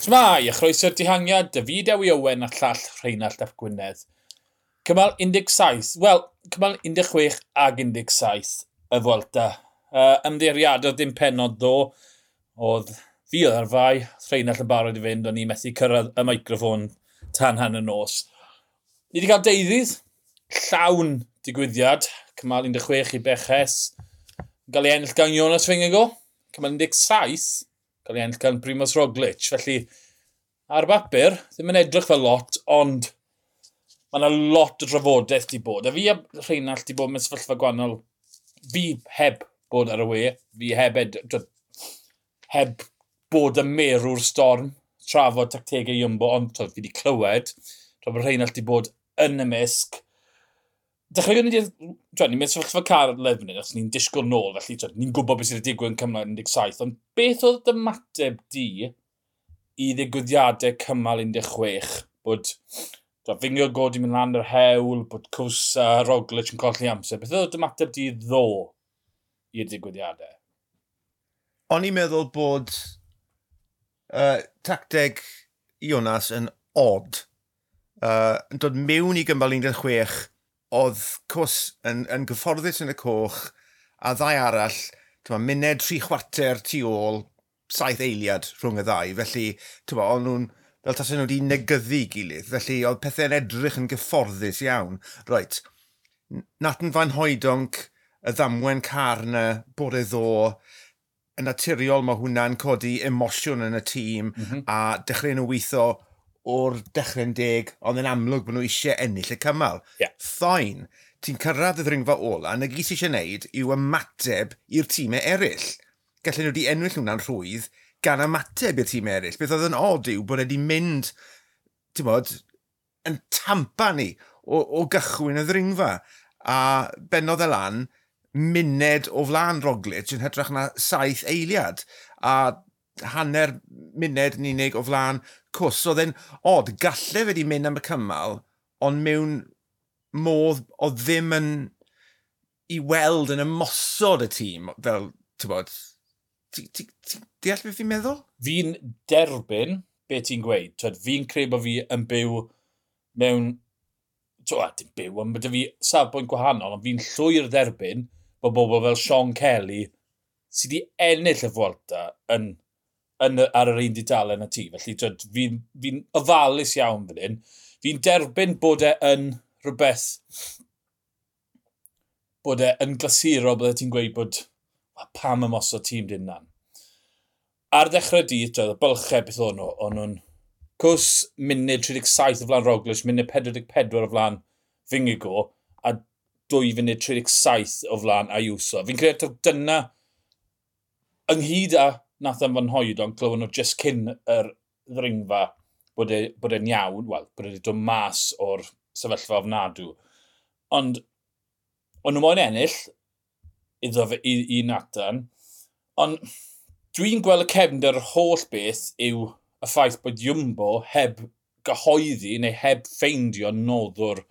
Shmai, a chroeso'r dihangiad, David Ewi Owen a llall Rheinald Ap Gwynedd. Cymal 17, wel, cymal 16 ag 17 y Fwelta. Uh, ymddeiriadodd dim penod ddo, oedd fi oedd ar fai, Rheinald yn barod i fynd, o'n i methu cyrraedd y microfon tan han y nos. Ni wedi cael deuddydd, llawn digwyddiad, cymal 16 i Beches, gael ei ennill gan Jonas Fingago, cymal 17, cael ei ennill gan Primoz Roglic. Felly, ar bapur, ddim yn edrych fel lot, ond mae yna lot o drafodaeth di bod. A fi a Rheinald di bod mewn sefyllfa gwannol. Fi heb bod ar y we. Fi heb, ed, heb bod y merw'r storm trafod tactegau Iwmbo, ond fi wedi clywed. tra bod Rheinald di bod yn y misg Dechrau ni wedi... ni'n mynd sefyllfa Carlef yn achos ni'n disgwyl nôl, felly ni'n gwybod beth sydd wedi digwydd yn cymlaen 17, ond beth oedd dy mateb di i ddigwyddiadau cymal 16? Bod fingio god i mynd lan yr hewl, bod cws a Roglic yn colli amser. Beth oedd dy mateb di ddo i'r digwyddiadau? O'n i'n meddwl bod uh, tacteg Ionas yn odd. Uh, yn dod mewn i gymal 16 oedd cws yn, yn gyfforddus yn y coch a ddau arall, tyma, muned tri chwarter tu ôl, saith eiliad rhwng y ddau. Felly, tyma, o'n nhw'n fel tas nhw wedi negyddu gilydd. Felly, oedd pethau'n edrych yn gyfforddus iawn. Reit, Nathan Van Hoedonc, y ddamwen car yna bod e ddo, yn naturiol mae hwnna'n codi emosiwn yn y tîm mm -hmm. a dechrau nhw weithio o'r dechrau'n deg, ond yn amlwg bod nhw eisiau ennill y cymal. Yeah. Thoen, ti'n cyrraedd y ddringfa ola, na gys eisiau wneud yw ymateb i'r tîmau eraill. Gallen nhw wedi ennill hwnna'n rhwydd gan ymateb i'r tîmau eraill. Beth oedd yn od yw bod wedi mynd, ti'n bod, yn tampa ni o, o gychwyn y ddringfa. A benodd y lan, muned o flaen Roglic yn hytrach na saith eiliad. A hanner muned yn unig o flaen cws, oedd e'n od, gallai wedi mynd am y cymal, ond mewn modd o ddim yn i weld yn ymosod y tîm, fel, ti'n bod, ti'n deall beth fi'n meddwl? Fi'n derbyn beth ti'n gweud. Fi'n credu bod fi yn byw mewn twa, dim byw, ond bydde fi safbwynt gwahanol, ond fi'n llwyr derbyn bod bobl fel Sean Kelly sydd wedi ennill y Fwelta yn yn, ar yr un didalen y ti. Felly fi'n fi, ofalus iawn fan hyn. Fi'n derbyn bod e yn rhywbeth bod e yn glasuro bod e ti'n gweud bod pam ymosod tîm dyn nan. Ar ddechrau di, doedd y bylchau beth o'n nhw. O'n nhw'n cws munud 37 o flan Roglic, munud 44 o flan Fingigo, a dwy funud 37 o flan Ayuso. Fi'n credu dyna ynghyd â nath am fan hoed ond clywed nhw just cyn yr ddringfa bod e, e'n e iawn, wel, bod e'n dod mas o'r sefyllfa ofnadw. Ond, ond nhw moyn ennill, iddo fe i, i Nathan, ond dwi'n gweld y cefnder yr holl beth yw y ffaith bod Jumbo heb gyhoeddi neu heb ffeindio noddwr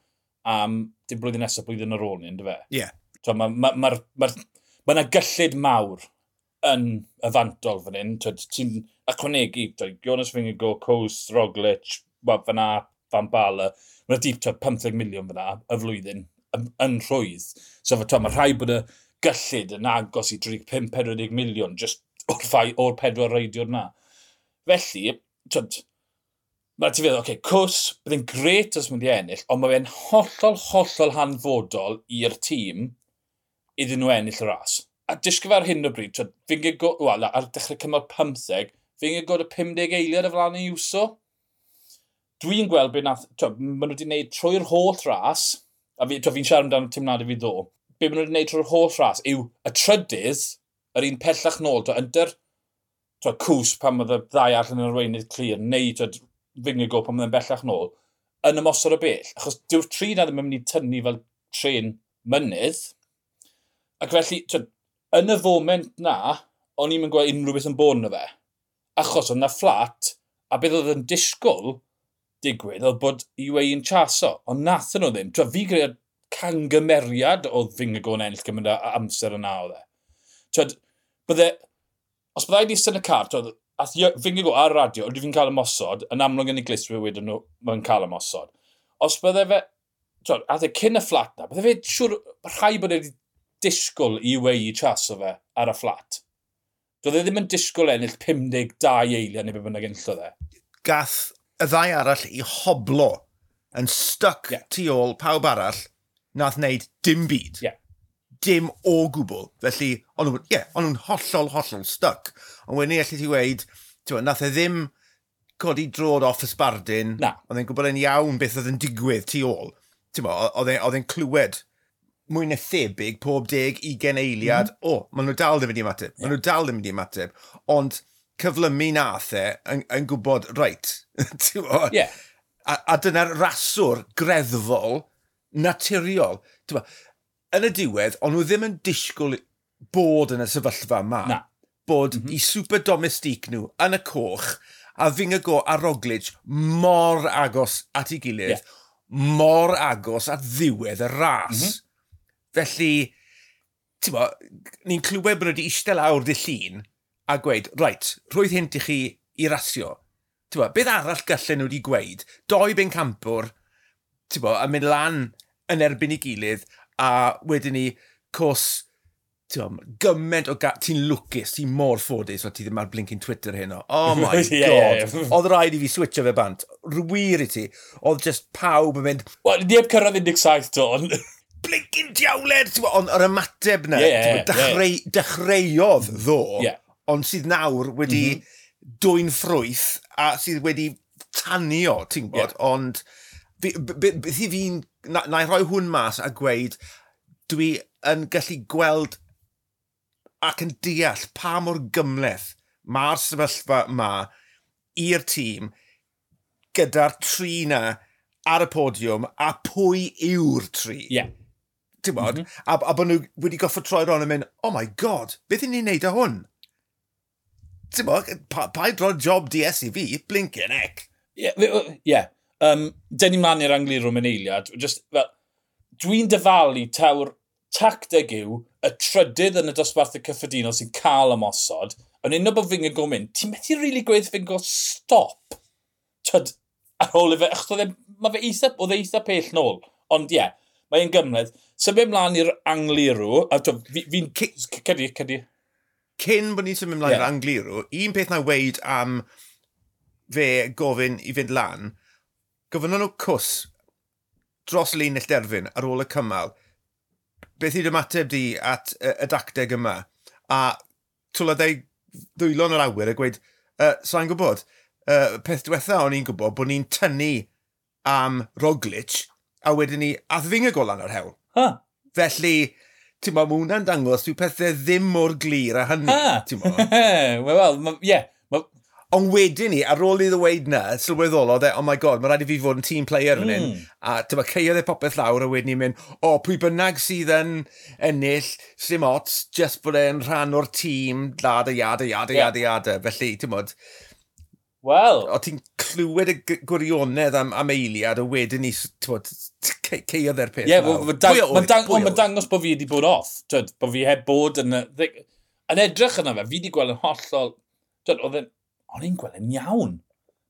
am dim blwyddyn nesaf blwyddyn ar ôl ni, ynddo fe? Ie. Yeah. So, Mae'r ma, ma, ma, ma, ma, ma gyllid mawr yn yfantol fan hyn. Ti'n ychwanegu, Jonas Fingigo, Coes, Roglic, fan a, fan Bala. Mae'n dip 15 miliwn fan a, y flwyddyn, yn rhwydd. So fe, mae rhai bod y gyllid yn agos i 35-40 miliwn just o'r ffai o'r pedwar reidiwr na. Felly, twyd, mae ti feddwl, oce, okay, cws, byddai'n gret os mynd i ennill, ond mae fe'n hollol, hollol hanfodol i'r tîm iddyn nhw ennill y ras a disgyf ar hyn o bryd, fi'n gyd, wel, ar dechrau cymal 15, fi'n gyd god y 50 eiliad y flan i iwso. Dwi'n gweld beth nath, twyd, maen nhw wedi gwneud trwy'r holl ras, a fi, fi'n siarad amdano tymladau fi ddo, be maen nhw wedi gwneud trwy'r holl ras yw y trydydd, yr un pellach nôl, twyd, ynder twyd, cws pan oedd y ddau all yn yr arweinydd clir, neu twyd, Fingigo pan oedd yn bellach nôl, yn ymosod o bell. Achos dyw'r tri na ddim yn mynd i tynnu fel tren mynydd. Ac felly, twyd, yn y foment na, o'n i'n gweld unrhyw beth yn bod yna fe. Achos oedd na fflat, a beth oedd yn disgwyl digwydd oedd bod i wei yn chaso. Ond nath nhw ddim. Tra fi greu cangymeriad oedd Fingago yn ennill gymryd amser yna oedd e. Twyd, bydde, os byddai di syn y car, twyd, ath Fingago ar radio, oedd fi'n cael ymosod, yn amlwg yn ei gliswyr wedyn nhw, mae'n cael ymosod. Os bydde fe, twyd, ath e cyn y fflat na, bydde fe siwr, rhai bod wedi disgwyl i wei i chaso fe ar y fflat. Doedd e ddim yn disgwyl ennill 52 eiliad neu beth bynnag enllodd e. Gath y ddau arall i hoblo yn stuck yeah. tu ôl pawb arall, nath wneud dim byd. Yeah. Dim o gwbl. Felly, ond nhw'n yeah, on hollol, hollol stuck. Ond wedyn ni allai ti weid, nath e ddim codi drod off ysbardyn. Na. Oedd e'n gwybod yn iawn beth oedd yn digwydd tu ôl. E- oedd e'n clywed mwy na thebyg pob deg ugen eiliad, mm. o, oh, maen nhw dal ddim wedi ymateb, yeah. maen nhw dal ddim wedi ymateb, ond cyflymu nath e yn, yn gwybod, reit, ti'n bod? Yeah. A, a dyna'r raswr greddfol naturiol. Tywa, yn y diwedd, ond nhw ddim yn disgwyl bod yn y sefyllfa yma. Na. Bod mm -hmm. i super domestic nhw yn y coch, a fyng y go a Roglic mor agos at ei gilydd, yeah. mor agos at ddiwedd y ras. Mm -hmm. Felly, ti'n bo, ni'n clywed bod nhw wedi eistedd lawr dy llun a gweud, right, rwydd hyn i chi i rasio. Ti'n bo, beth arall gallen nhw wedi gweud? Doi ben campwr, ti'n bo, a mynd lan yn erbyn i gilydd a wedyn ni, cos, ti'n bo, gymaint o gael, ti'n lwcus, ti'n mor ffodus, o ti ddim ar blincyn Twitter heno. Oh my god, yeah. yeah. Oedd rhaid i fi switcho fe bant. Rwyr i ti. Oedd just pawb yn mynd... Wel, ni heb cyrraedd 17 ton. blinkin diawled, ond yr ymateb na, yeah, dechreu, yeah. dechreuodd ddo, yeah. ond sydd nawr wedi mm -hmm. dwy'n ffrwyth a sydd wedi tanio, ti'n gwybod, yeah. ond beth i fi'n, na, na i roi hwn mas a gweud, dwi yn gallu gweld ac yn deall pa mor gymleth mae'r sefyllfa yma i'r tîm gyda'r tri na ar y podiwm a pwy yw'r tri. Yeah ti'n bod, mm -hmm. a, a bod nhw wedi goffa troi ron yn mynd, oh my god, beth i ni'n neud â hwn? Ti'n bod, pa, pa i drod job DS i fi, blinkin ec. Ie, yeah, yeah. um, dyn ni'n man i'r Anglirwm yn eiliad, just, well, dwi'n dyfalu tawr tacteg yw y trydydd yn y dosbarthau cyffredinol sy'n cael ymosod, yn un o bod fi'n gwybod mynd, ti'n methu rili really gweud fi'n gwybod stop? Tyd, ar ôl i fe, achos e, mae fe eitha, oedd e eitha pell nôl. Ond ie, yeah, Mae'n gymryd. Symud ymlaen i'r Angliru, a fi'n... fi Cedi, cedi. Cyn bod ni'n symud ymlaen yeah. i'r Angliru, un peth na weid am fe gofyn i fynd lan, gofyn nhw cws dros lun ill derfyn ar ôl y cymal. Beth yw'r ymateb di at y dacteg yma? A twlad ei ddwylo'n yr awyr a gweud, uh, sa'n gwybod, uh, peth diwetha o'n i'n gwybod bod ni'n tynnu am Roglic a wedyn ni, a ddingo go lan o'r hewl. Huh. Felly, ti'n ma, mae hwnna'n dangos, dwi'n pethau ddim mor glir a hynny, ti'n ma. Wel, ie. Yeah. Ond wedyn ni, ar ôl i ddweud na, sylweddol oedd e, oh my god, mae rhaid i fi fod yn team player fan mm. hyn. Hmm. A ma, ceiodd e popeth lawr a wedyn ni'n mynd, o, oh, pwy bynnag sydd yn ennill, slim ots, just bod e'n rhan o'r tîm, lad a iad a iad a iad a iad. E. Felly, ti'n modd, Wel... O ti'n clywed y gwirionedd am, am eiliad, a wedyn ni, ceiodd e'r peth. Ie, mae'n dang, ma dangos bod fi wedi bod off. Twyd, bod fi heb bod yn... Yn edrych yna fe, fi wedi gweld yn hollol... Twyd, oedd. O'n i'n gweld yn iawn.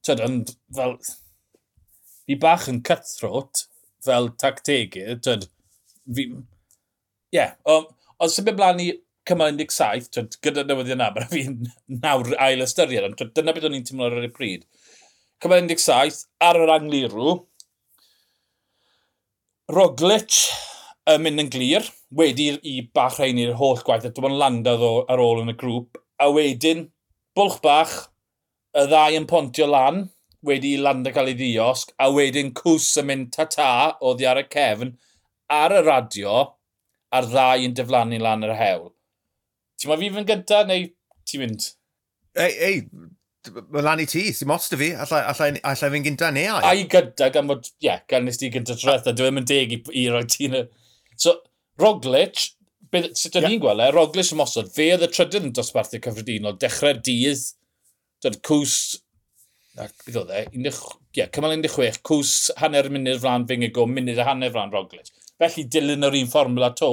Twyd, ond fel... Fi bach yn cutthroat, fel tactegu. Twyd, fi... Ie, yeah, ond sy'n mynd blaen i cymal 17, twyd, gyda newyddion aber, a fi nawr ail ystyried, ond dyna beth o'n i'n teimlo ar y pryd. Cymal 17, ar yr anglirw, Roglic yn mynd yn glir, wedi i bach rhain i'r holl gwaith, a dwi'n landa ar ôl yn y grŵp, a wedyn, bwlch bach, y ddau yn pontio lan, wedi i landa cael ei ddiosg, a wedyn cws yn mynd ta-ta oddi ar y cefn, ar y radio, a'r ddau yn deflannu lan yr hewl. Ti'n mynd fi fynd gyda neu ti'n mynd? Ei, ei, mae lan i ti, sy'n most o fi, allai fynd gyda neu ai. Ai gyda, gan bod, ie, yeah, gan nes ti gyda treth, a dwi'n e mynd deg i, i roi ti'n... So, Roglic, beth, sut o'n yeah. i'n gweld e, Roglic ymosod, fe oedd y trydydd yn dosbarthu cyffredinol, dechrau'r dydd, dod cws, beth oedd e, ie, cymal 16, cws hanner munud flan fy ngygo, munud a hanner flan Roglic. Felly dilyn yr un fformula to,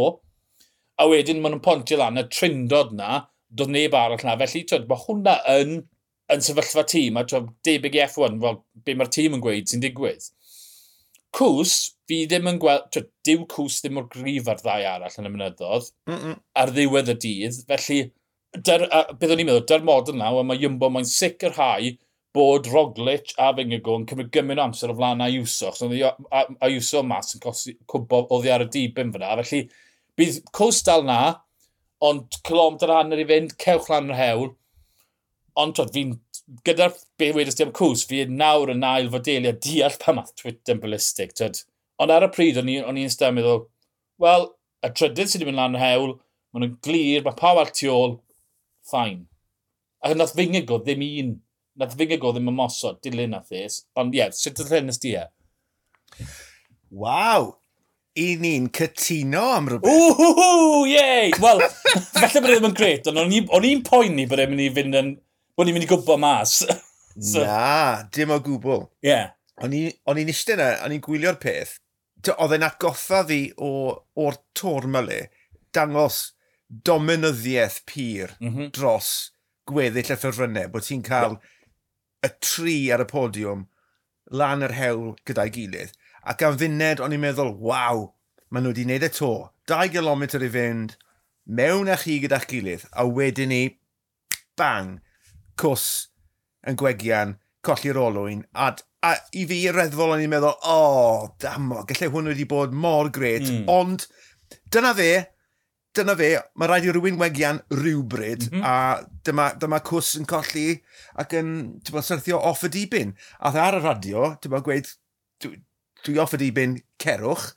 a wedyn maen nhw'n pontio lan y trindod na, doedd neb arall na. Felly, twyd, mae hwnna yn, yn sefyllfa tîm, a twyd, debyg i F1, fel be mae'r tîm yn gweud sy'n digwydd. Cws, fi ddim yn gweld, twyd, diw cws ddim o'r grif ar ddau arall yn y mynyddodd, mm -mm. ar ddiwedd y dydd, felly, der, a, beth o'n i'n meddwl, dy'r model naw, a mae Jumbo, mae'n sicrhau bod Roglic a Fingago yn cymryd gymryd amser o flaen Ayuso, achos oedd Ayuso mas yn cosi, cwbo oddi ar y dibyn fyna, felly Bydd cws dal na, ond kilometr hanner i fynd, cewch lan yr hewl. Ond twyd, fi'n gyda'r be wedys ti am cws, fi nawr yn ail fodeli a deall pa math twit yn ballistig. Twyd. Ond ar y pryd, o'n i'n stem meddwl, wel, y trydydd sydd wedi mynd lan yr hewl, maen nhw'n glir, mae pawb wal tu ôl, ffain. A nath fingigo ddim un, nath fingigo ddim ymosod, dilyn nath es. Ond ie, yeah, sut ydych llenys di e? Waw! i ni'n cytuno am rhywbeth. Whoo, yei! Wel, falle bod e ddim yn gret, ond o'n i'n poeni bod e'n mynd i fynd yn... bod ni'n mynd i gwybod mas. so, Na, dim o gwbl. Ie. Yeah. O'n i'n eistedd yna, o'n i'n gwylio'r peth. Oedd e'n atgoffa fi o'r tor mylu dangos dominyddiaeth pyr mm -hmm. dros gweddill y ffyrfynnau, bod ti'n cael y tri ar y podiwm lan yr hewl gyda'i gilydd ac am funed o'n i'n meddwl, waw, maen nhw wedi wneud y to. 2 km i fynd, mewn â chi gyda'ch gilydd, a wedyn ni, bang, cws yn gwegian, colli'r olwyn, a, a i fi reddfol o'n i'n meddwl, o, oh, damo, gallai hwn wedi bod mor gret, mm. ond dyna fe, dyna fe, mae rhaid i rhywun wegian rhywbryd, mm -hmm. a dyma, dyma cws yn colli ac yn tyma, syrthio off y dibyn. A dda e ar y radio, dyma gweud, dwi, dwi off y dibyn cerwch,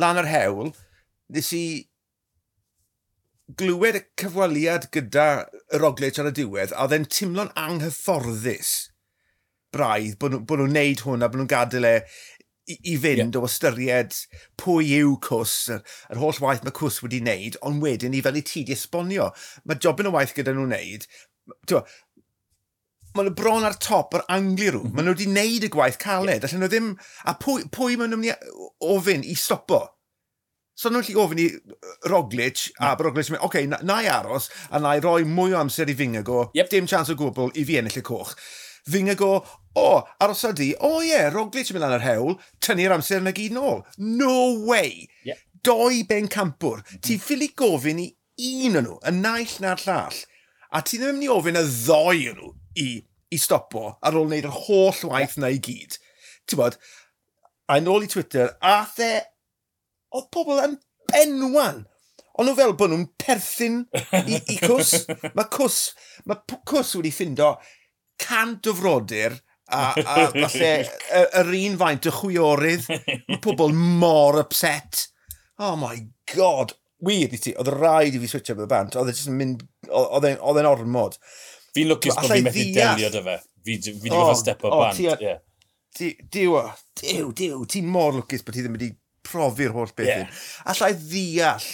lan yr hewl, nes i glywed y cyfweliad gyda y rogleit ar y diwedd, a oedd e'n teimlo'n anghyfforddus braidd bod nhw'n nhw wneud hwn a bod nhw'n gadael e i, i fynd yeah. o ystyried pwy yw cws, yr yr holl waith mae cws wedi wneud, ond wedyn i fel i ti di esbonio. Mae jobyn y waith gyda nhw'n wneud, maen nhw bron ar top o'r angli rhyw. Mm -hmm. Maen nhw mhm. wedi wneud y gwaith caled. Yeah. Allen nhw ddim... A pwy, pwy maen nhw'n ofyn i stopo? So nhw'n lli ofyn i Roglic, mm. a Roglic, oce, okay, na, na i aros, a na i roi mwy o amser i Fingago, yep. dim chance o gwbl i fi ennill y coch. Fingago, o, oh, aros arosa di, o oh, ie, yeah, Roglic yn mynd lan yr hewl, tynnu'r amser yna gyd nôl. No way! Yep. Doi ben campwr. Mm -hmm. Ti'n ffili gofyn i un o'n nhw, y naill na'r llall, a ti ddim yn mynd i ofyn y ddoi o'n nhw i, i stopo ar ôl wneud yr holl waith yna i gyd. Ti'n bod, a nôl i Twitter, a the, oedd pobl yn benwan. Ond nhw fel bod nhw'n perthyn i, i cws. Mae cws, mae cws wedi ffindo cant o frodyr a, a falle yr un faint y chwiorydd. Mae pobl mor upset. Oh my god. Wir i ti, oedd rhaid i fi switch up y band. E oedd e'n mynd, oedd e'n ormod. Fi'n lwcus bod fi'n methu delio dy fe. Fi wedi fod step o bant. Yeah. Diw, diw, diw, ti'n mor lwcus bod ti ddim wedi profi'r holl beth. Yeah. Allai ddeall,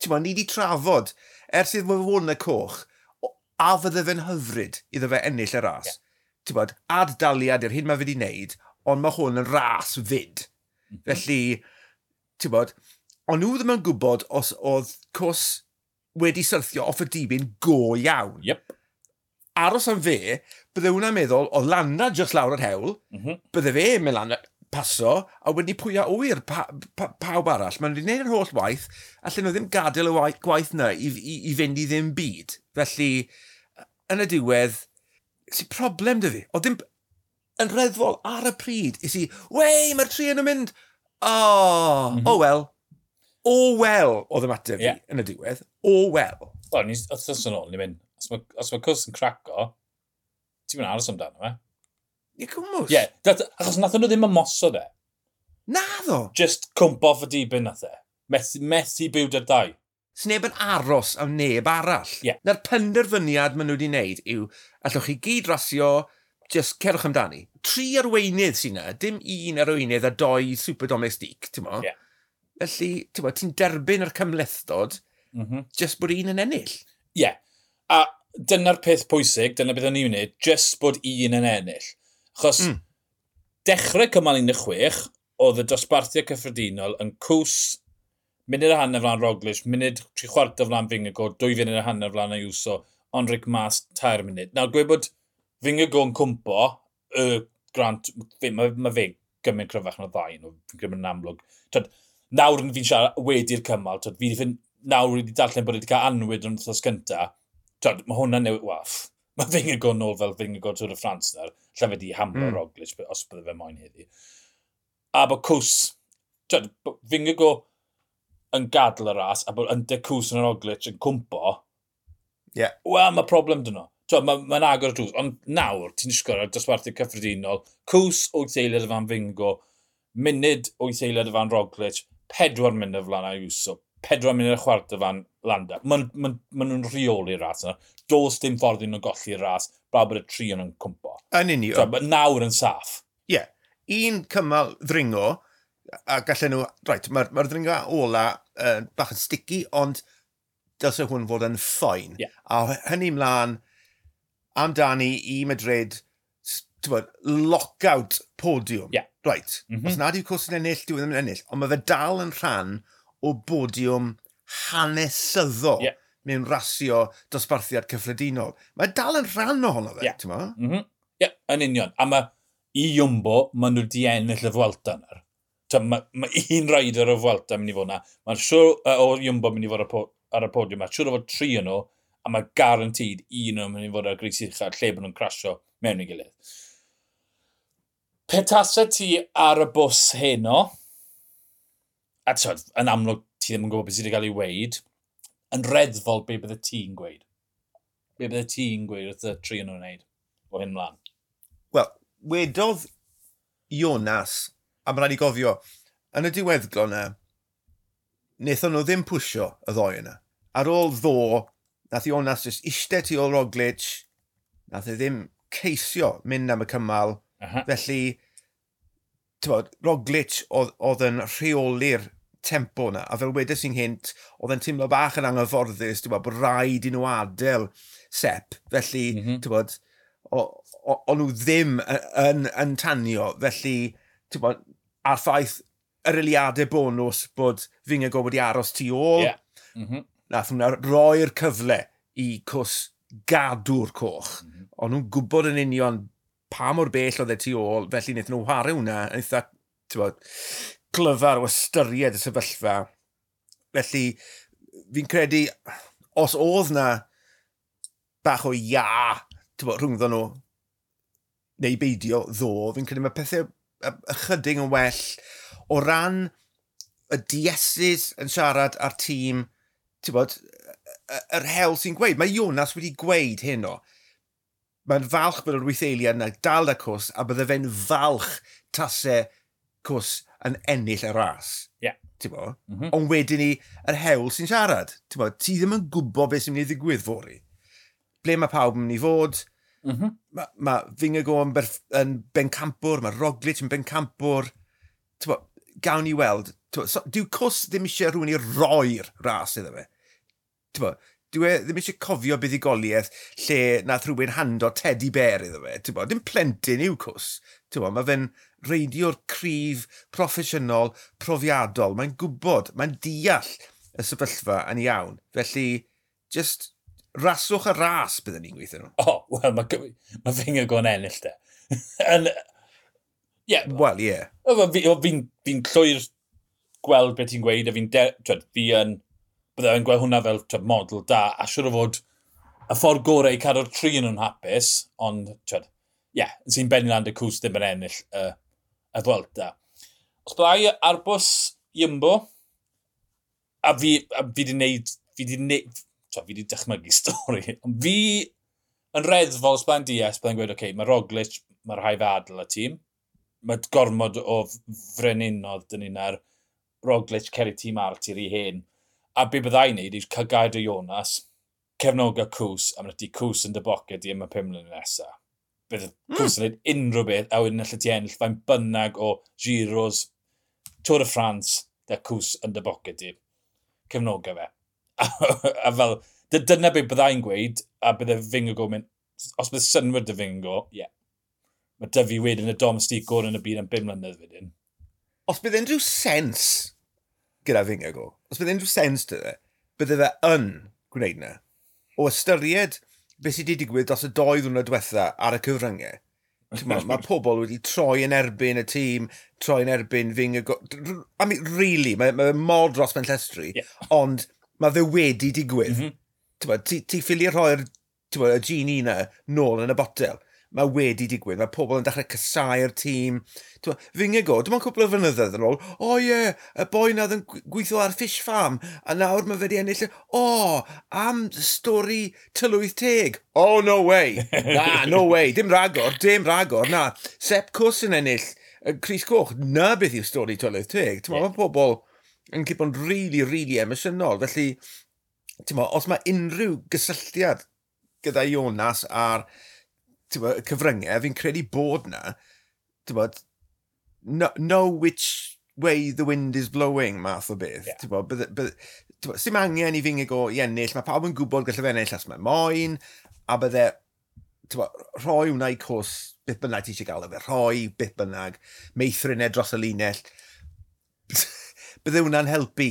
ti'n ma, ni wedi trafod, ers idd mae fod yn y coch, a fydde fe'n hyfryd iddo fe ennill y ras. Yeah. Ti'n bod, ad-daliad i'r hyn mae fe wedi wneud, ond mae hwn yn ras fyd. Mm -hmm. Felly, ti'n bod, ond nhw ddim yn gwybod os oedd cws wedi syrthio off y dibyn go iawn. Yep aros am fe, bydde hwnna'n meddwl, oedd Landa just lawr yr hewl, mm -hmm. bydde fe yn mynd lan paso, a wedi pwy a wyr pa, pa, pawb arall. Maen wedi gwneud yr holl waith, allan nhw ddim gadael y waith, gwaith na i, i, i fynd i ddim byd. Felly, yn y diwedd, sy'n problem dy fi. O ddim yn reddfol ar y pryd, is i, wei, mae'r tri yn mynd. Oh, mm -hmm. oh well. O mhm. oh, well, oedd ymateb fi yeah. yn y diwedd. O oh, well. Wel, ni wrthnos yn ôl, ni'n mynd, os mae, os mae cws yn craco, ti'n mynd aros amdano fe. Ie, cwmws. Ie, yeah, achos nath nhw ddim ymosod e. Na ddo. Just cwmp off y dibyn nath e. Methu, methu byw dy'r dau. Sneb yn aros am neb arall. Yeah. Na'r penderfyniad maen nhw wedi wneud yw, allwch chi gyd rasio, just cerwch amdani. Tri arweinydd sy'n yna, dim un arweinydd a doi super domestic, ti'n mo? Yeah. Felly, ti'n ti'n derbyn yr cymlethdod, mm -hmm. just bod un yn ennill. Ie, yeah. A dyna'r peth pwysig, dyna beth o'n i'n wneud, just bod un yn ennill. Achos mm. dechrau cymal 16, oedd y dosbarthiau cyffredinol yn cws munud a hanner flan Roglic, munud tri chwart o flan Fingago, dwy funud a hanner flan Ayuso, ond Rick Mas, tair munud. Nawr, gwe bod Fingago yn cwmpo, y Grant, mae ma, fe gymryd cryfach na ddau, nhw, fi'n gymryd yn amlwg. Tad, nawr fi'n siarad wedi'r cymal, tad, fi, nawr wedi darllen bod wedi cael anwyd yn wythnos gyntaf, Tad, mae hwnna newid waff. Mae Fingar go nôl fel Fingar go Tŵr y Ffrans nawr. Lle fe di hamlo mm. Roglic, os bydde fe moyn heddi. A bod Cws... Tad, Fingar go yn gadl y ras, a bod yndau Cws yn Roglic yn cwmpo. Yeah. Wel, mae problem dyn nhw. Mae'n ma, ma agor y drws. Ond nawr, ti'n sgwr ar dosbarthu cyffredinol, Cws o Teiled y Fan Fingo, munud o Teiled y Fan Roglic, pedwar munud flan a Iwsop pedwar munud y chwart chwarter fan Landa. Maen ma, ma nhw'n rheoli'r ras yna. Does dim ffordd i nhw'n golli'r ras, bra bod y tri yn nhw'n cwmpo. Yn union. So, but nawr yn saff. Ie. Yeah. Un cymal ddringo, a gallen nhw... Right, mae'r ma ddringo ola uh, bach yn sticky, ond dylse hwn fod yn ffoen. Yeah. A hynny mlaen amdani i Madrid, bod, lockout podiwm. Yeah. Right. Mm -hmm. Os nad yw cwrs yn ennill, dwi'n ddim yn ennill, ond mae fe dal yn rhan o bodiwm hanesyddol yeah. mewn rasio dosbarthiad cyffredinol. Mae dal yn rhan ohono fe, yeah. ti'n ma? Mm -hmm. yeah, yn union. A mae i Iwmbo, maen nhw di ennill y fwelta yna. Mae ma un raider o fwelta mynd i fod yna. Mae'n siŵr uh, o Iwmbo mynd i fod ar y podiwm. Mae'n siŵr o fod tri yn nhw, a mae garantid un o'n mynd i fod ar gris uchel, lle bod nhw'n crasio mewn i gilydd. Petasau ti ar y bws heno, a tywed, yn amlwg ti ddim yn gwybod beth sydd wedi cael ei weid, yn reddfol be bydde ti'n gweud? Be bydde ti'n gweud wrth y tri yn nhw'n wneud o hyn mlaen? Wel, wedodd Jonas, a mae'n rhaid i gofio, yn y diweddglo na, wnaethon nhw ddim pwysio y ddoi yna. Ar ôl ddo, nath Jonas just eistedd tu ôl Roglic, nath e ddim ceisio mynd am y cymal, uh -huh. felly bod, Roglic oedd yn rheoli'r tempo na, a fel wedes i'n hynt, oedd yn teimlo bach yn anghyfforddus, ti'n bod, bod rhaid i nhw adael sep, felly, mm -hmm. bod, o'n nhw ddim yn, yn yn tanio, felly, ti'n bod, a'r ffaith yr eiliadau bonus bod Fingago wedi aros tu ôl, yeah. mm -hmm. nath hwnna roi'r cyfle i cws gadw'r coch. Mm -hmm. O'n nhw'n gwybod yn union pa mor bell oedd e tu ôl, felly wnaethon nhw wario hwnna yn eitha, bod, glyfar o ystyried y sefyllfa. Felly, fi'n credu, os oedd na bach o ia, bod, rhwngddo nhw, neu beidio ddo, fi'n credu mae pethau ychydig yn well o ran y diesus yn siarad ar tîm, ti'n bod, yr hel sy'n gweud. Mae Jonas wedi gweud hyn o mae'n falch bod yr weitheliad yna dal y cws a bydde fe'n falch tasau cws yn ennill y ras. Yeah. Mm -hmm. Ond wedyn ni, yr hewl sy'n siarad. Ti, bo? ti ddim yn gwybod beth sy'n mynd i ddigwydd fori. Ble mae pawb yn mynd i fod. Mm -hmm. Mae ma, Fingago yn, berf, yn bencampwr, mae Roglic yn bencampwr. Bo, gawn ni weld. Bo, so, dyw cws ddim eisiau rhywun i roi'r ras iddo fe. Bo, dwi e ddim eisiau cofio buddigoliaeth lle nath rhywun hando teddy bear iddo fe. Bo, dim plentyn i'w cws. Bo, mae fe'n reidio'r cryf, proffesiynol, profiadol. Mae'n gwybod, mae'n deall y sefyllfa yn iawn. Felly, just raswch y ras byddwn ni'n gweithio nhw. O, oh, wel, mae ma finger go'n ennill te. Yeah, wel, ie. Yeah. Fi'n fi, fi, fi llwyr gweld beth ti'n gweud a fi'n... Fi yn bydde yn gweld hwnna fel twyd, model da, a siwr o fod y ffordd gorau i cadw'r tri yn nhw'n hapus, ond ie, yeah, sy'n benni lan y cws ddim yn ennill y, y Fwelta. Os byddai ar bws Iambo, a fi, a fi di wneud, fi di wneud, twyd, fi di dychmygu stori, ond fi yn reddfol os byddai'n DS, byddai'n gweud, oce, okay, mae Roglic, mae'r rhai fe adl y tîm, mae gormod o freninod dyn ni'n ar Roglic ceri tîm ar tir i hen A be byddai'n neud yw cael gair o Jonas, cefnoga Cws, a mae'n ti Cws yn dy boced i yma pum mlynedd nesaf. Bydd mm. Cws yn neud unrhyw beth, a wedyn allet ti ennill fain bynnag o Giros, Tôr y Ffrans, da Cws yn dy boced i. Cefnoga fe. a fel, dyna beth byddai'n gweud, a bydde Fingo mynd, os bydd synwyr dy Fingo, ie. Yeah. Mae Dyfi wedyn y domestig gorau yn y byd am 5 mlynedd wedyn. Os bydd unrhyw sens gyda fingergo, os bydd unrhyw sens dy fe, bydde fe yn gwneud na. O ystyried beth sydd wedi digwydd dros y doi ddwrnod diwetha ar y cyfryngau, mae ma pobl wedi troi yn erbyn y tîm, troi yn erbyn Fingergo. I mean, really, mae ma mor dros mewn llestri, yeah. ond mae fe wedi digwydd. Mm -hmm. Ti, ti ffili rhoi'r y genie yna nôl yn y botel mae wedi digwydd. Mae pobl yn dechrau cysau'r tîm. Fy ngego, dim ond cwpl o fynyddoedd yn ôl, o oh, ie, yeah, y boi na yn gweithio ar fish farm, a nawr mae wedi ennill, o, oh, am stori tylwyth teg. Oh, no way. na, no way. Dim ragor, dim ragor. Na, Sepp Cws yn ennill y Cris Coch. Na beth yw stori tylwyth teg. Yeah. mae pobl yn cipio'n rili, really, rili really emosiynol. Felly, ti'n os mae unrhyw gysylltiad gyda Ionas a'r tywa, cyfryngau, fi'n credu bod na, tywa, no, know which way the wind is blowing math o beth. Yeah. Tywa, bydde, bydde, tywa, sy'n angen i fi'n go i ennill, mae pawb yn gwybod gallai fe ennill as mae moyn, a bydde tywa, rhoi wna i cwrs beth bynnag ti eisiau gael efe, rhoi beth bynnag, meithrinau dros y linell. bydde hwnna'n helpu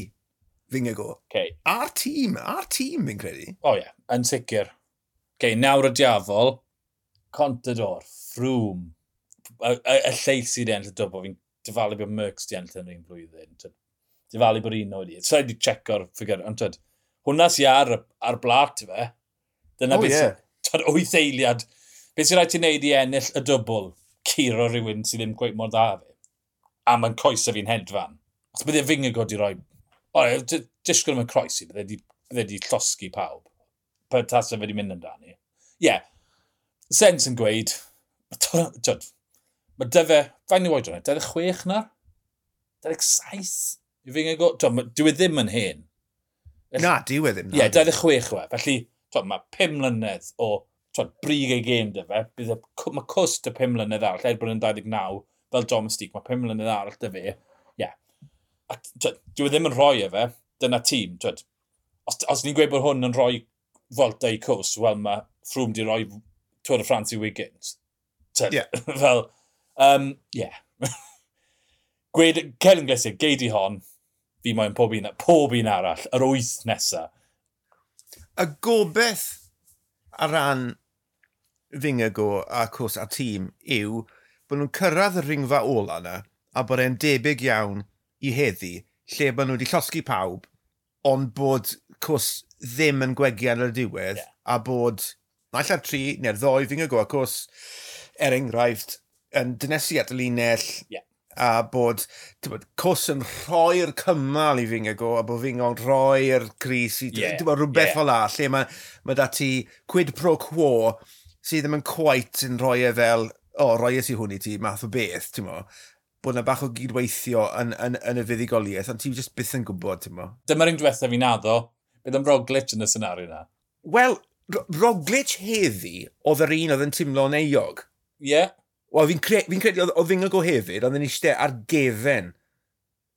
fi'n go. Okay. A'r tîm, a'r tîm fi'n credu. O oh, ie, yeah. yn sicr. Okay, nawr y diafol, Contador, Froome, y, y, y lleill sydd ennill y dwbo, fi'n dyfalu bod Merckx di ennill yn un blwyddyn. Dyfalu bod un oed i. Sa'i di checko'r ffigur, ond tyd, hwnna sy'n ar, ar blat i fe. Dyna oh, beth yeah. sy'n wyth eiliad. Beth sy'n rhaid ti'n neud i ennill y dwbl, curo rhywun sydd ddim gweith mor dda fe. A mae'n coesau fi'n hedfan. Os bydde fi'n i roi... O, disgwyl yma'n croesi, bydde wedi llosgu pawb. Pa tasau e fe wedi mynd amdani. Ie, yeah, Sens yn gweud, mae dy fe, fain i oed hwnna, 26 na? 27? I fi'n gwybod, dwi e ddim yn hen. Na, dwi e ddim. Ie, yeah, 26 we. Felly, twod, mae 5 mlynedd o twod, brig ei gêm dy fe. Bydd mae cwst y 5 mlynedd arall, er bod yn 29, fel domestig, mae 5 mlynedd arall dy fe. Ie. Yeah. A, twod, dwi e ddim yn rhoi e fe, dyna tîm. Twod, os, os ni'n gweud bod hwn yn rhoi Volta i cws, wel mae ffrwm di roi Tour de France i Wiggins. Tyd, yeah. fel, um, yeah. Gwed, Celyn Glesiau, geidi hon, fi moyn pob un, pob un arall, yr wyth nesa. Y gobeith ar ran Fingago a cwrs a tîm yw bod nhw'n cyrraedd y ringfa ola yna a bod e'n debyg iawn i heddi lle bod nhw wedi llosgu pawb ond bod cwrs ddim yn gwegian ar y diwedd yeah. a bod naill ar tri neu'r ddoi, fi'n gwybod, cwrs, er enghraifft, yn dynesu at y linell, yeah. a bod, bod cws yn rhoi'r cymal i fi'n go, a bod fi'n gwybod rhoi'r Cris, i yeah. ti'n bod rhywbeth yeah. fel la, lle mae ma dati quid pro quo sydd ddim yn cwait yn rhoi e fel, o, oh, rhoi es i hwn i ti, math o beth, ti'n mo, bod yna bach o gydweithio yn, yn, yn y fuddigoliaeth, ond ti'n just byth yn gwybod, ti'n mo. Dyma'r un diwethaf fi'n addo, bydd yn Roglic yn y senario yna. Wel, Roglic heddi oedd yr un oedd yn timlo'n eog. Ie. Yeah. Wel, fi'n cre fi credu oedd Fingago hefyd, oedd yn eistedd ar gefen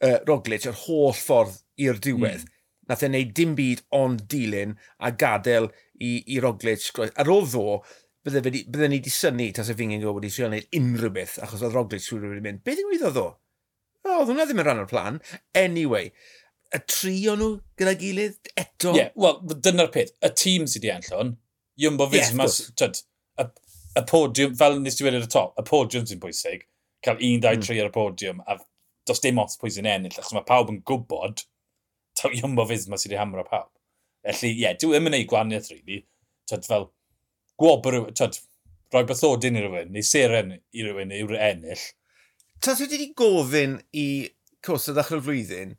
uh, Roglic yr holl ffordd i'r diwedd. Mm. Nath e'n neud dim byd ond dilyn a gadael i, i Roglic. Ar ôl ddo, bydde, bydde, bydde ni wedi syni tas y Fingago wedi trio wneud unrhyw beth, achos oedd Roglic wedi mynd, beth yw iddo ddo? O, oedd hwnna ddim yn rhan o'r plan. Anyway, y tri o'n nhw gyda gilydd eto. Ie, yeah, wel, dyna'r peth. Y tîm sydd wedi enllon, Jumbo Visma, yeah, y, y podiwm, fel nes ti wedi ar y top, y podiwm sy'n bwysig, cael 1, 2, 3 ar y podiwm, a dos dim os pwy sy'n ennill, achos mae pawb yn gwybod taw Jumbo Visma sydd wedi hamro pawb. Felly, ie, yeah, dwi'n mynd i gwaniaeth, really. Tyd, fel, gwobr, tyd, rhoi bythodyn i rhywun, neu seren i rywun, yw'r ennill. Tas wedi gofyn i cwrs y ddechrau'r flwyddyn,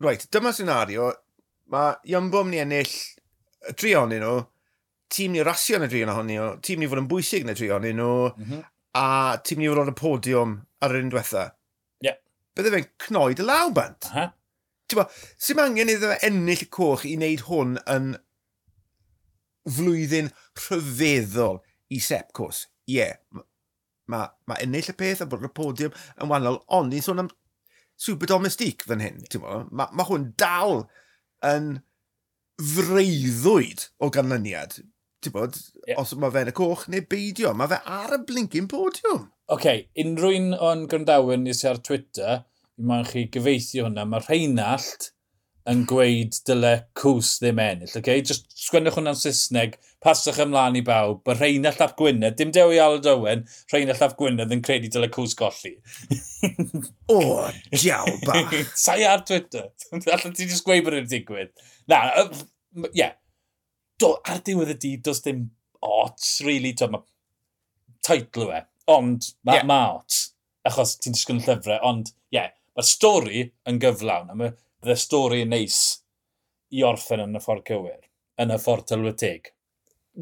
Right, dyma senario. Mae Iambo mynd i ennill y tri ohonyn nhw. Tîm ni rasio yn y tri ohonyn nhw. Tîm ni fod yn bwysig yn y tri ohonyn nhw. Mm -hmm. A tîm ni fod yn y podiwm ar yr un diwetha. Ie. Yeah. Bydde fe'n cnoed y law bant. Aha. Uh -huh. Ti'n sy'n angen iddo ennill y coch i wneud hwn yn flwyddyn rhyfeddol i Sepcos. Ie, yeah, mae ma ennill y peth a bod y podiwm yn wahanol, ond ni'n sôn am super domestic fan hyn. Mae ma hwn dal yn freuddwyd o ganlyniad. Ti'n bod, yeah. os mae fe'n y coch neu beidio, mae fe ar y blincyn podiwm. Oce, okay, unrhyw un o'n gwrandawyr ni sy'n ar Twitter, mae'n chi gyfeithio hwnna, mae Rheinald yn gweud dyle cws ddim ennill. Okay? Just sgwennwch hwnna'n Saesneg, pasach ymlaen i bawb, bod Rheina Llap Gwynedd, dim dewi Aled Owen, Rheina Llap Gwynedd yn credu dyle cws golli. o, diawl ba! Sai ar Twitter. Alla ti just gweud bod yn digwydd. Na, ie. Yeah. Do, ar diwedd y dydd, does dim ots, really. Do, mae teitl yw e, ond mae yeah. ma ots. Achos ti'n disgwyl yn llyfrau, ond ie, yeah, mae'r stori yn gyflawn. A mae Fydde stori yn neis i orffen yn y ffordd cywir, yn y ffordd tylwyteg.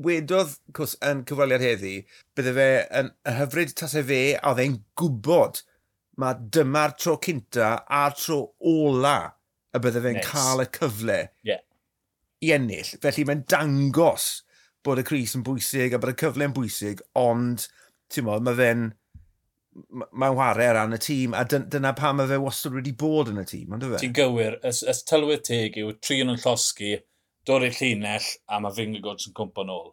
Wedodd, cwrs, yn cyfweliad heddi, bydde fe yn hyfryd tasau fe a dde'n gwybod mae dyma'r tro cynta a'r tro ola y bydde fe'n nice. cael y cyfle yeah. i ennill. Felly mae'n dangos bod y Cris yn bwysig a bod y cyfle yn bwysig, ond ti'n modd, mae fe'n mae'n chwarae ar ran y tîm, a dyna pam mae fe wastad wedi bod yn y tîm, ond fe? Ti'n gywir, ys, ys tylwydd teg yw tri yn llosgi, dod i'r llinell, a mae Fingergods yn cwmpa yn ôl.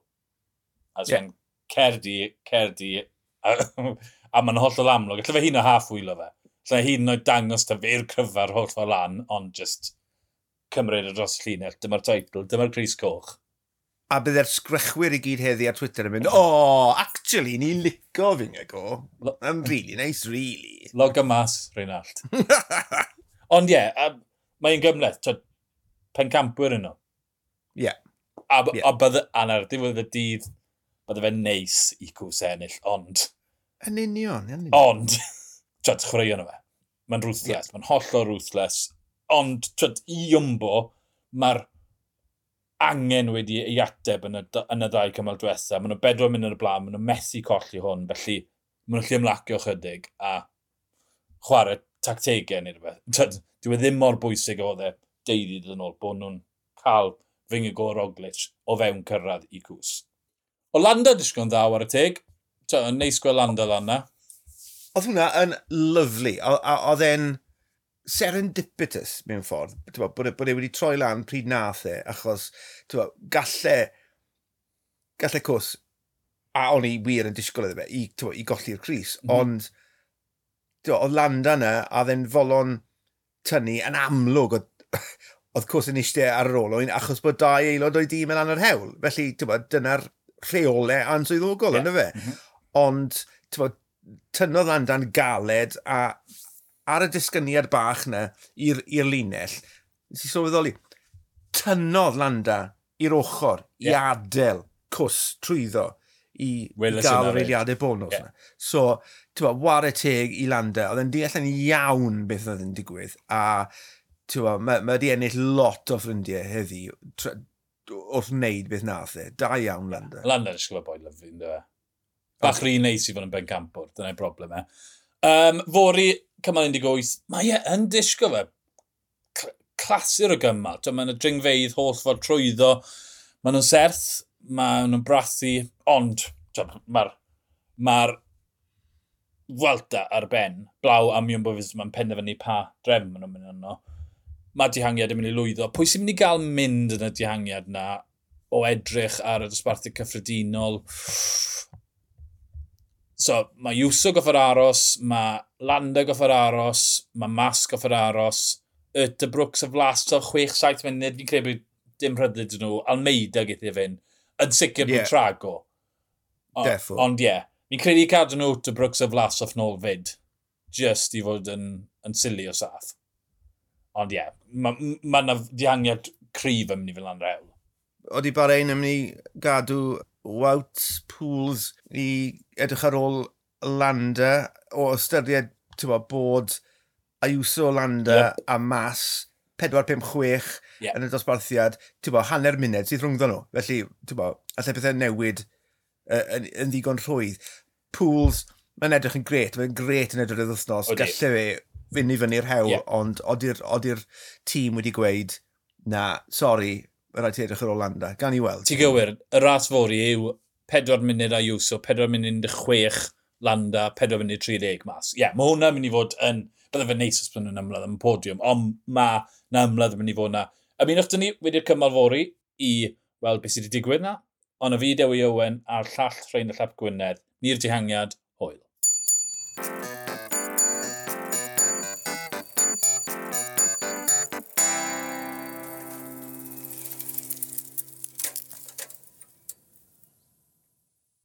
A yeah. cerdi, cerdi, a, a mae'n holl o amlwg. Alla fe hi'n o half wheel o fe. Alla hi'n o'i dangos ta fe'r cryfa'r holl o lan, ond just cymryd y dros y llinell. Dyma'r teitl, dyma'r Cris Coch a byddai'r e'r sgrychwyr i gyd heddi ar Twitter yn mynd, oh, actually, ni'n lico fi'n ngego. Yn really nice, really. Log y mas, Reinald. Ond ie, yeah, mae'n gymleth, tyd, pencampwyr yno. Ie. Yeah. A, yeah. a bydde, a na'r diwedd y dydd, bydde fe'n neis i cws ennill, ond... Yn union, yn union. Ond, tyd, chwarae yno fe. Mae'n ruthless, yeah. mae'n hollol ruthless. Ond, tyd, i ymbo, mae'r angen wedi ei ateb yn y, yn y ddau cymal diwethaf. Maen nhw bedwar munud y blaen, maen nhw methu colli hwn, felly maen nhw'n lle ymlacio chydig a chwarae tactegau neu rhywbeth. Dwi e ddim mor bwysig o dde deuddyd yn ôl bod nhw'n cael fyng y gor Roglic o fewn cyrraedd i cws. O Landa disgwyl yn ddaw ar y teg. Yn neis gweld Landa lan na. Oedd hwnna yn lyflu. Oedd e'n serendipitous mewn ffordd, bod, bod, bod e wedi troi lan pryd nath e, achos bo, galle, galle cwrs, a o'n i wir yn disgwyl iddo fe, i, bo, i golli'r Cris, mm -hmm. ond bo, oedd landa yna a ddyn folon tynnu yn amlwg oedd, oedd cwrs yn eistedd ar yr olwyn, achos bod dau aelod o'i dîm yn anodd hewl. Felly, dyna'r rheolau answyddogol, yeah. yna fe. Mm -hmm. Ond, bo, tynnodd Landa'n galed a ar y disgyniad bach na i'r linell, nes i sylweddoli, tynnodd Landa i'r ochr yeah. i adael cws trwyddo i i gael yr eiliadau bonus. Yeah. So, ti'n bod, war y teg i Landa, oedd e'n deall yn iawn beth oedd yn digwydd, a ti'n bod, mae wedi ennill lot o ffrindiau heddi wrth wneud beth nath e. Da iawn, Landa. Landa yn ysgol boi lyfu, ynddo e. Bach rhi neis i fod yn ben campwr, dyna'i broblem e. Um, fori, cymal 18, mae e yn disgo fe. Clasur o gymal. Mae'n y dringfeidd holl fod trwyddo. Mae nhw'n serth, mae nhw'n brathu, ond mae'r ma Welta ar ben, blaw am Ion Bofis, mae'n penderfynu pa drefn maen nhw'n mynd yno. Mae dihangiad yn mynd i lwyddo. Pwy sy'n mynd i gael mynd yn y dihangiad na o edrych ar y dosbarthu cyffredinol? So, mae Iwso goffer aros, mae Landa goff yr aros, mae Mas goff yr aros, Yrta Brooks y flas, so 6-7 munud, fi'n credu dim rhydyd nhw, Almeida gyda fynd, yn sicr yeah. trago. Defo. Ond ie, yeah. fi'n credu i cadw nhw to Brooks a Vlasov nôl fyd, just i fod yn, yn sili o saff. Ond ie, yeah, mae yna ma dihangiad cryf yn mynd i fel lan rewl. Oeddi Bahrein yn mynd i gadw Wout Pools i edrych ar ôl Landa o ystyried tywa, bod Ayuso, Landa yep. a Mas 4-5-6 yep. yn y dosbarthiad, tywa, hanner munud sydd rhwngddo nhw. Felly, tywa, allai pethau newid uh, yn, yn ddigon rhwydd. Pools, mae'n edrych yn gret, mae'n gret yn edrych yn wythnos. Okay. Gallai fe fynd i fyny'r hewl, yeah. ond odi'r tîm wedi gweud, na, sori, rhaid ti edrych ar Olanda. Gan i weld. Ti gywir, y ras fori yw 4 munud a Iwso, 4 munud 6 Landa, 4 munud 30 mas. Ie, yeah, mae hwnna'n mynd i fod yn... Bydde fe'n neis os byddwn yn ymladd yn podiwm, ond mae na ymladd yn mynd i fod yna. Ymunwch dyn ni wedi'r cymal fori i weld beth sydd wedi digwydd na, ond y fi Dewi Owen a'r llall Rhain y Llap Gwynedd. Ni'r dihangiad, hwyl.